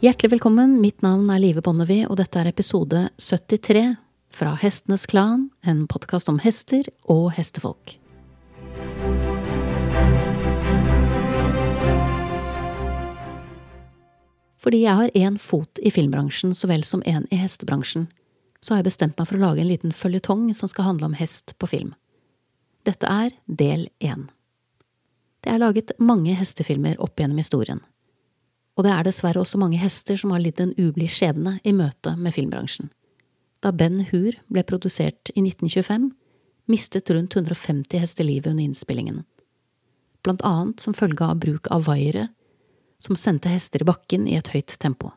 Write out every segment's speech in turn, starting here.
Hjertelig velkommen, mitt navn er Live Bonnevie, og dette er episode 73 fra Hestenes Klan, en podkast om hester og hestefolk. Fordi jeg har én fot i filmbransjen så vel som én i hestebransjen, så har jeg bestemt meg for å lage en liten føljetong som skal handle om hest på film. Dette er del én. Det er laget mange hestefilmer opp gjennom historien og det er dessverre også mange hester som har lidd en ublid skjebne i møte med filmbransjen. Da Ben Hur ble produsert i 1925, mistet rundt 150 hester livet under innspillingen, blant annet som følge av bruk av vaiere som sendte hester i bakken i et høyt tempo.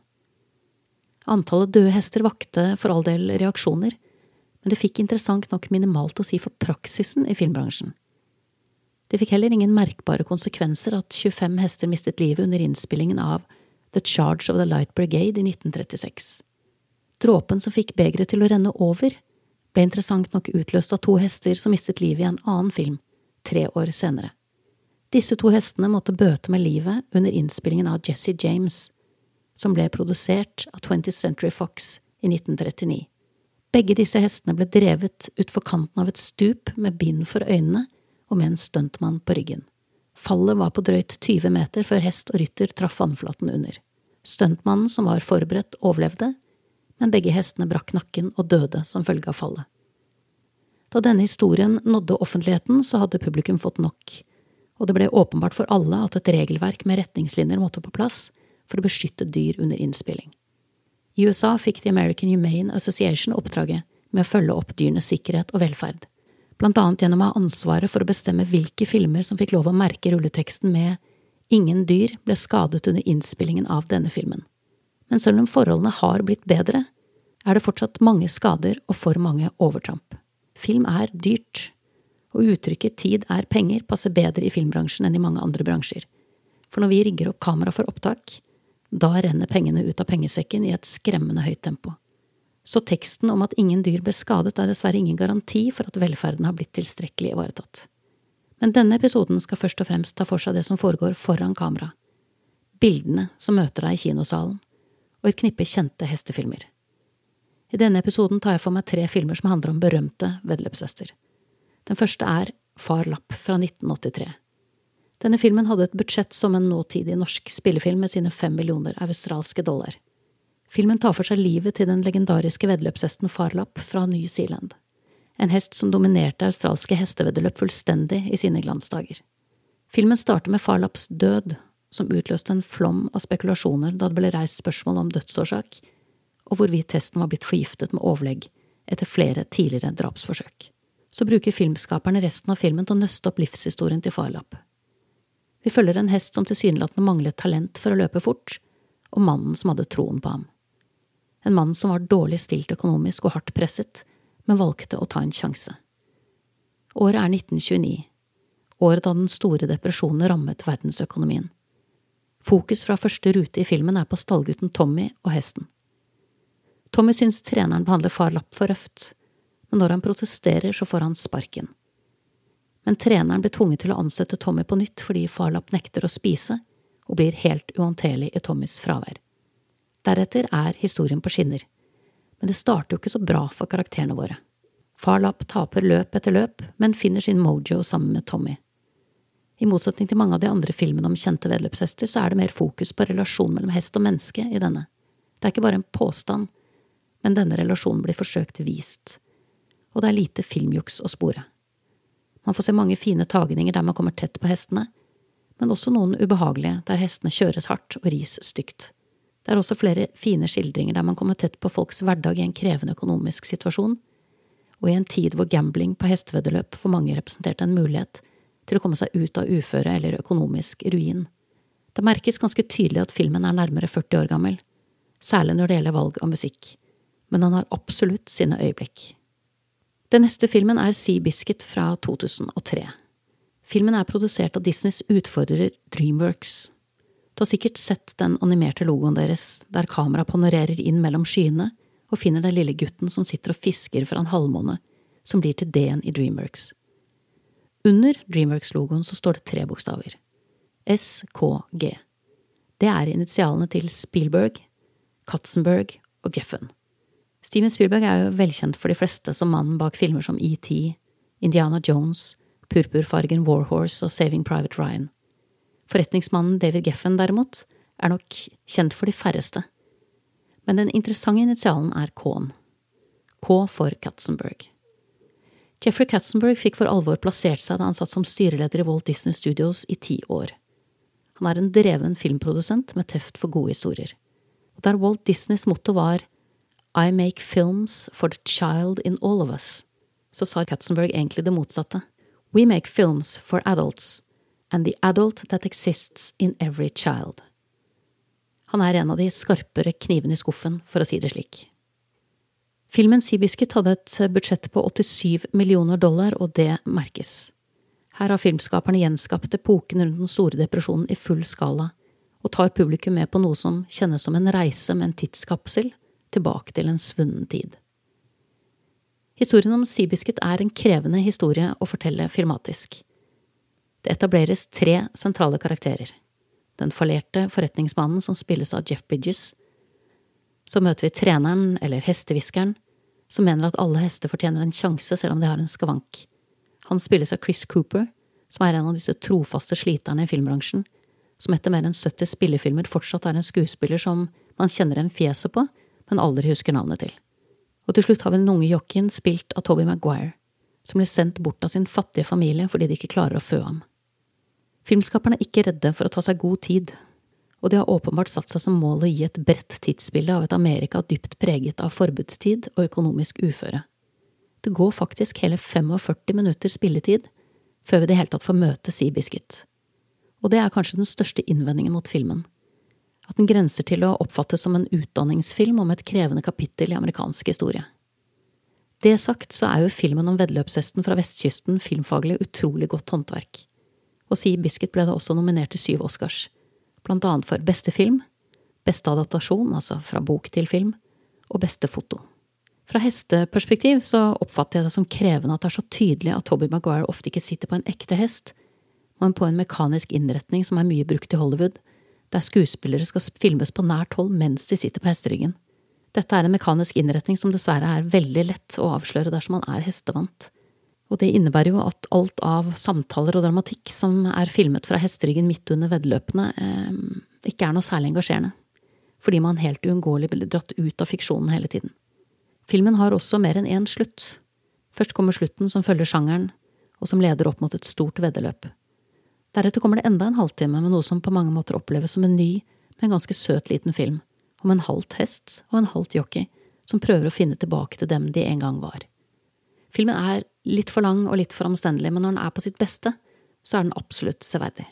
Antallet døde hester vakte for all del reaksjoner, men det fikk interessant nok minimalt å si for praksisen i filmbransjen. Det fikk heller ingen merkbare konsekvenser at 25 hester mistet livet under innspillingen av The Charge of the Light Brigade i 1936. Dråpen som fikk begeret til å renne over, ble interessant nok utløst av to hester som mistet livet i en annen film, tre år senere. Disse to hestene måtte bøte med livet under innspillingen av Jesse James, som ble produsert av 20th Century Fox i 1939. Begge disse hestene ble drevet utfor kanten av et stup med bind for øynene og med en stuntmann på ryggen. Fallet var på drøyt 20 meter før hest og rytter traff vannflaten under. Stuntmannen som var forberedt, overlevde, men begge hestene brakk nakken og døde som følge av fallet. Da denne historien nådde offentligheten, så hadde publikum fått nok, og det ble åpenbart for alle at et regelverk med retningslinjer måtte på plass for å beskytte dyr under innspilling. I USA fikk The American Humane Association oppdraget med å følge opp dyrenes sikkerhet og velferd blant annet gjennom å ha ansvaret for å bestemme hvilke filmer som fikk lov å merke rulleteksten med Ingen dyr ble skadet under innspillingen av denne filmen. Men selv om forholdene har blitt bedre, er det fortsatt mange skader og for mange overtramp. Film er dyrt, og uttrykket tid er penger passer bedre i filmbransjen enn i mange andre bransjer. For når vi rigger opp kamera for opptak, da renner pengene ut av pengesekken i et skremmende høyt tempo så teksten om at ingen dyr ble skadet er dessverre ingen garanti for at velferden har blitt tilstrekkelig ivaretatt. Men denne episoden skal først og fremst ta for seg det som foregår foran kamera, bildene som møter deg i kinosalen, og et knippe kjente hestefilmer. I denne episoden tar jeg for meg tre filmer som handler om berømte veddeløpshester. Den første er Far Lapp fra 1983. Denne filmen hadde et budsjett som en nåtidig norsk spillefilm med sine fem millioner australske dollar. Filmen tar for seg livet til den legendariske veddeløpshesten Farlap fra New Zealand. En hest som dominerte australske hesteveddeløp fullstendig i sine glansdager. Filmen starter med Farlaps død, som utløste en flom av spekulasjoner da det ble reist spørsmål om dødsårsak, og hvorvidt hesten var blitt forgiftet med overlegg etter flere tidligere drapsforsøk. Så bruker filmskaperne resten av filmen til å nøste opp livshistorien til Farlap. Vi følger en hest som tilsynelatende manglet talent for å løpe fort, og mannen som hadde troen på ham en mann som var dårlig stilt økonomisk og hardt presset, men valgte å ta en sjanse. Året er 1929, året da den store depresjonen rammet verdensøkonomien. Fokus fra første rute i filmen er på stallgutten Tommy og hesten. Tommy syns treneren behandler far Lapp for røft, men når han protesterer, så får han sparken. Men treneren blir tvunget til å ansette Tommy på nytt fordi far Lapp nekter å spise og blir helt uhåndterlig i Tommys fravær. Deretter er historien på skinner. Men det starter jo ikke så bra for karakterene våre. Farlap taper løp etter løp, men finner sin mojo sammen med Tommy. I motsetning til mange av de andre filmene om kjente vedløpshester, så er det mer fokus på relasjonen mellom hest og menneske i denne. Det er ikke bare en påstand, men denne relasjonen blir forsøkt vist. Og det er lite filmjuks å spore. Man får se mange fine tagninger der man kommer tett på hestene, men også noen ubehagelige der hestene kjøres hardt og ris stygt. Det er også flere fine skildringer der man kommer tett på folks hverdag i en krevende økonomisk situasjon, og i en tid hvor gambling på hesteveddeløp for mange representerte en mulighet til å komme seg ut av uføre eller økonomisk ruin. Det merkes ganske tydelig at filmen er nærmere 40 år gammel, særlig når det gjelder valg av musikk, men han har absolutt sine øyeblikk. Den neste filmen er Sea Biscuit fra 2003. Filmen er produsert av Disneys utfordrer Dreamworks, du har sikkert sett den animerte logoen deres, der kameraet panorerer inn mellom skyene og finner den lille gutten som sitter og fisker fra en halvmåne, som blir til D-en i Dreamworks. Under Dreamworks-logoen så står det tre bokstaver. SKG. Det er initialene til Spielberg, Katzenberg og Geffen. Steven Spielberg er jo velkjent for de fleste som mannen bak filmer som ET, Indiana Jones, purpurfargen Warhorse og Saving Private Ryan. Forretningsmannen David Geffen, derimot, er nok kjent for de færreste. Men den interessante initialen er K-en. K for Katzenberg. Jeffrey Katzenberg fikk for alvor plassert seg da han satt som styreleder i Walt Disney Studios i ti år. Han er en dreven filmprodusent med teft for gode historier. Og der Walt Disneys motto var I make films for the child in all of us, så sa Katzenberg egentlig det motsatte. We make films for adults, and the adult that exists in every child. Han er en av de skarpere knivene i skuffen, for å si det slik. Filmen Seabiscuit hadde et budsjett på 87 millioner dollar, og det merkes. Her har filmskaperne gjenskapt epoken rundt den store depresjonen i full skala, og tar publikum med på noe som kjennes som en reise med en tidskapsel tilbake til en svunnen tid. Historien om Sibisket er en krevende historie å fortelle filmatisk. Det etableres tre sentrale karakterer. Den fallerte forretningsmannen som spilles av Jeff Bridges. Så møter vi treneren, eller hestehviskeren, som mener at alle hester fortjener en sjanse selv om de har en skavank. Han spilles av Chris Cooper, som er en av disse trofaste sliterne i filmbransjen, som etter mer enn 70 spillefilmer fortsatt er en skuespiller som man kjenner en fjeset på, men aldri husker navnet til. Og til slutt har vi den unge jockeyen spilt av Toby Maguire, som blir sendt bort av sin fattige familie fordi de ikke klarer å fø ham. Filmskaperne er ikke redde for å ta seg god tid, og de har åpenbart satt seg som mål å gi et bredt tidsbilde av et Amerika dypt preget av forbudstid og økonomisk uføre. Det går faktisk hele 45 minutter spilletid før vi i det hele tatt får møte Seabiscuit. Og det er kanskje den største innvendingen mot filmen. At den grenser til å oppfattes som en utdanningsfilm om et krevende kapittel i amerikansk historie. Det sagt så er jo filmen om veddeløpshesten fra vestkysten filmfaglig utrolig godt håndverk. Og Seabiscuit ble da også nominert til syv Oscars, blant annet for beste film, beste adaptasjon, altså fra bok til film, og beste foto. Fra hesteperspektiv så oppfatter jeg det som krevende at det er så tydelig at Tobby Maguire ofte ikke sitter på en ekte hest, men på en mekanisk innretning som er mye brukt i Hollywood, der skuespillere skal filmes på nært hold mens de sitter på hesteryggen. Dette er en mekanisk innretning som dessverre er veldig lett å avsløre dersom man er hestevant. Og det innebærer jo at alt av samtaler og dramatikk som er filmet fra hesteryggen midt under veddeløpene, eh, ikke er noe særlig engasjerende, fordi man helt uunngåelig blir dratt ut av fiksjonen hele tiden. Filmen har også mer enn én slutt. Først kommer slutten som følger sjangeren, og som leder opp mot et stort veddeløp. Deretter kommer det enda en halvtime med noe som på mange måter oppleves som en ny, men ganske søt liten film, om en halvt hest og en halvt jockey som prøver å finne tilbake til dem de en gang var. Filmen er litt for lang og litt for omstendelig, men når den er på sitt beste, så er den absolutt severdig.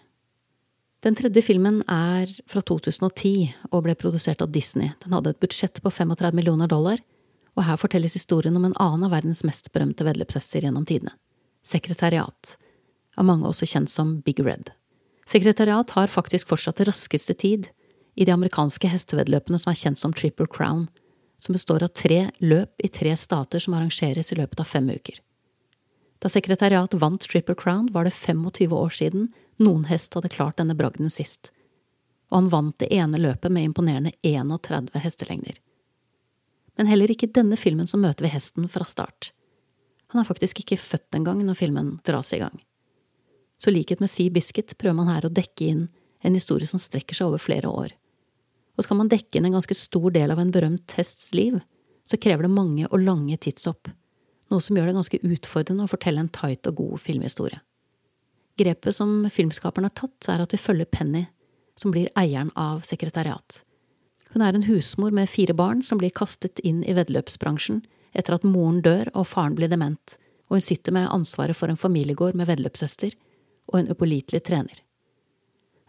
Den tredje filmen er fra 2010 og ble produsert av Disney. Den hadde et budsjett på 35 millioner dollar og her fortelles historien om en annen av verdens mest berømte veddeløpshester gjennom tidene, Sekretariat, av mange også kjent som Big Red. Sekretariat har faktisk fortsatt det raskeste tid i de amerikanske hesteveddeløpene som er kjent som Triple Crown, som består av tre løp i tre stater som arrangeres i løpet av fem uker. Da Sekretariat vant Triple Crown, var det 25 år siden noen hest hadde klart denne bragden sist, og han vant det ene løpet med imponerende 31 hestelengder men heller ikke denne filmen så møter vi hesten fra start. Han er faktisk ikke født engang når filmen dras i gang. Så likhet med Sea Biscuit prøver man her å dekke inn en historie som strekker seg over flere år. Og skal man dekke inn en ganske stor del av en berømt hests liv, så krever det mange og lange tidshopp, noe som gjør det ganske utfordrende å fortelle en tight og god filmhistorie. Grepet som filmskaperen har tatt, er at vi følger Penny, som blir eieren av sekretariat. Hun er en husmor med fire barn som blir kastet inn i veddeløpsbransjen etter at moren dør og faren blir dement, og hun sitter med ansvaret for en familiegård med veddeløpshester og en upålitelig trener.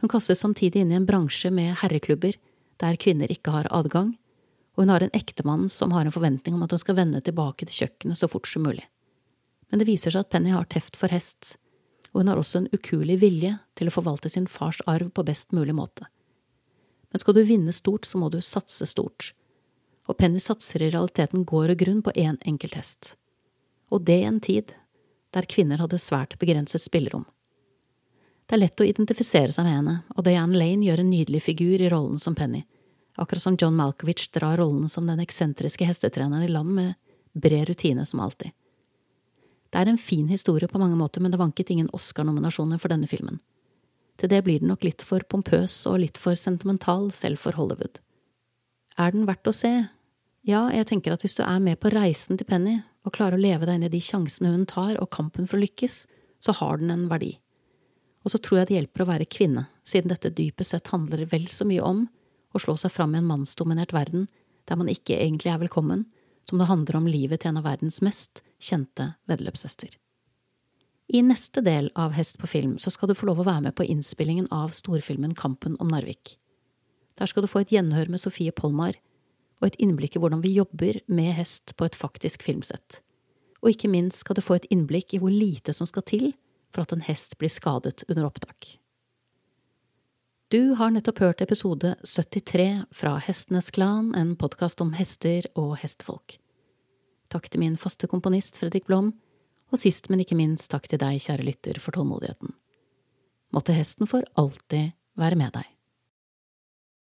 Hun kastes samtidig inn i en bransje med herreklubber der kvinner ikke har adgang, og hun har en ektemann som har en forventning om at hun skal vende tilbake til kjøkkenet så fort som mulig. Men det viser seg at Penny har teft for hest, og hun har også en ukuelig vilje til å forvalte sin fars arv på best mulig måte. Men skal du vinne stort, så må du satse stort. Og Penny satser i realiteten gård og grunn på én en enkelt hest. Og det i en tid der kvinner hadde svært begrenset spillerom. Det er lett å identifisere seg med henne, og Diane Lane gjør en nydelig figur i rollen som Penny, akkurat som John Malkovich drar rollen som den eksentriske hestetreneren i land med bred rutine som alltid. Det er en fin historie på mange måter, men det vanket ingen Oscar-nominasjoner for denne filmen. Til det blir den nok litt for pompøs og litt for sentimental selv for Hollywood. Er den verdt å se? Ja, jeg tenker at hvis du er med på reisen til Penny og klarer å leve deg inn i de sjansene hun tar og kampen for å lykkes, så har den en verdi. Og så tror jeg det hjelper å være kvinne, siden dette dypest sett handler vel så mye om å slå seg fram i en mannsdominert verden der man ikke egentlig er velkommen, som det handler om livet til en av verdens mest kjente veddeløpshester. I neste del av Hest på film så skal du få lov å være med på innspillingen av storfilmen Kampen om Narvik. Der skal du få et gjenhør med Sofie Polmar og et innblikk i hvordan vi jobber med hest på et faktisk filmsett. Og ikke minst skal du få et innblikk i hvor lite som skal til for at en hest blir skadet under opptak. Du har nettopp hørt episode 73 fra Hestenes Klan, en podkast om hester og hestfolk. Takk til min faste komponist Fredrik Blom, og sist, men ikke minst takk til deg, kjære lytter, for tålmodigheten. Måtte hesten for alltid være med deg.